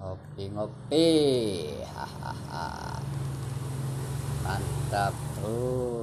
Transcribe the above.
ngopi-ngopi hahaha mantap tuh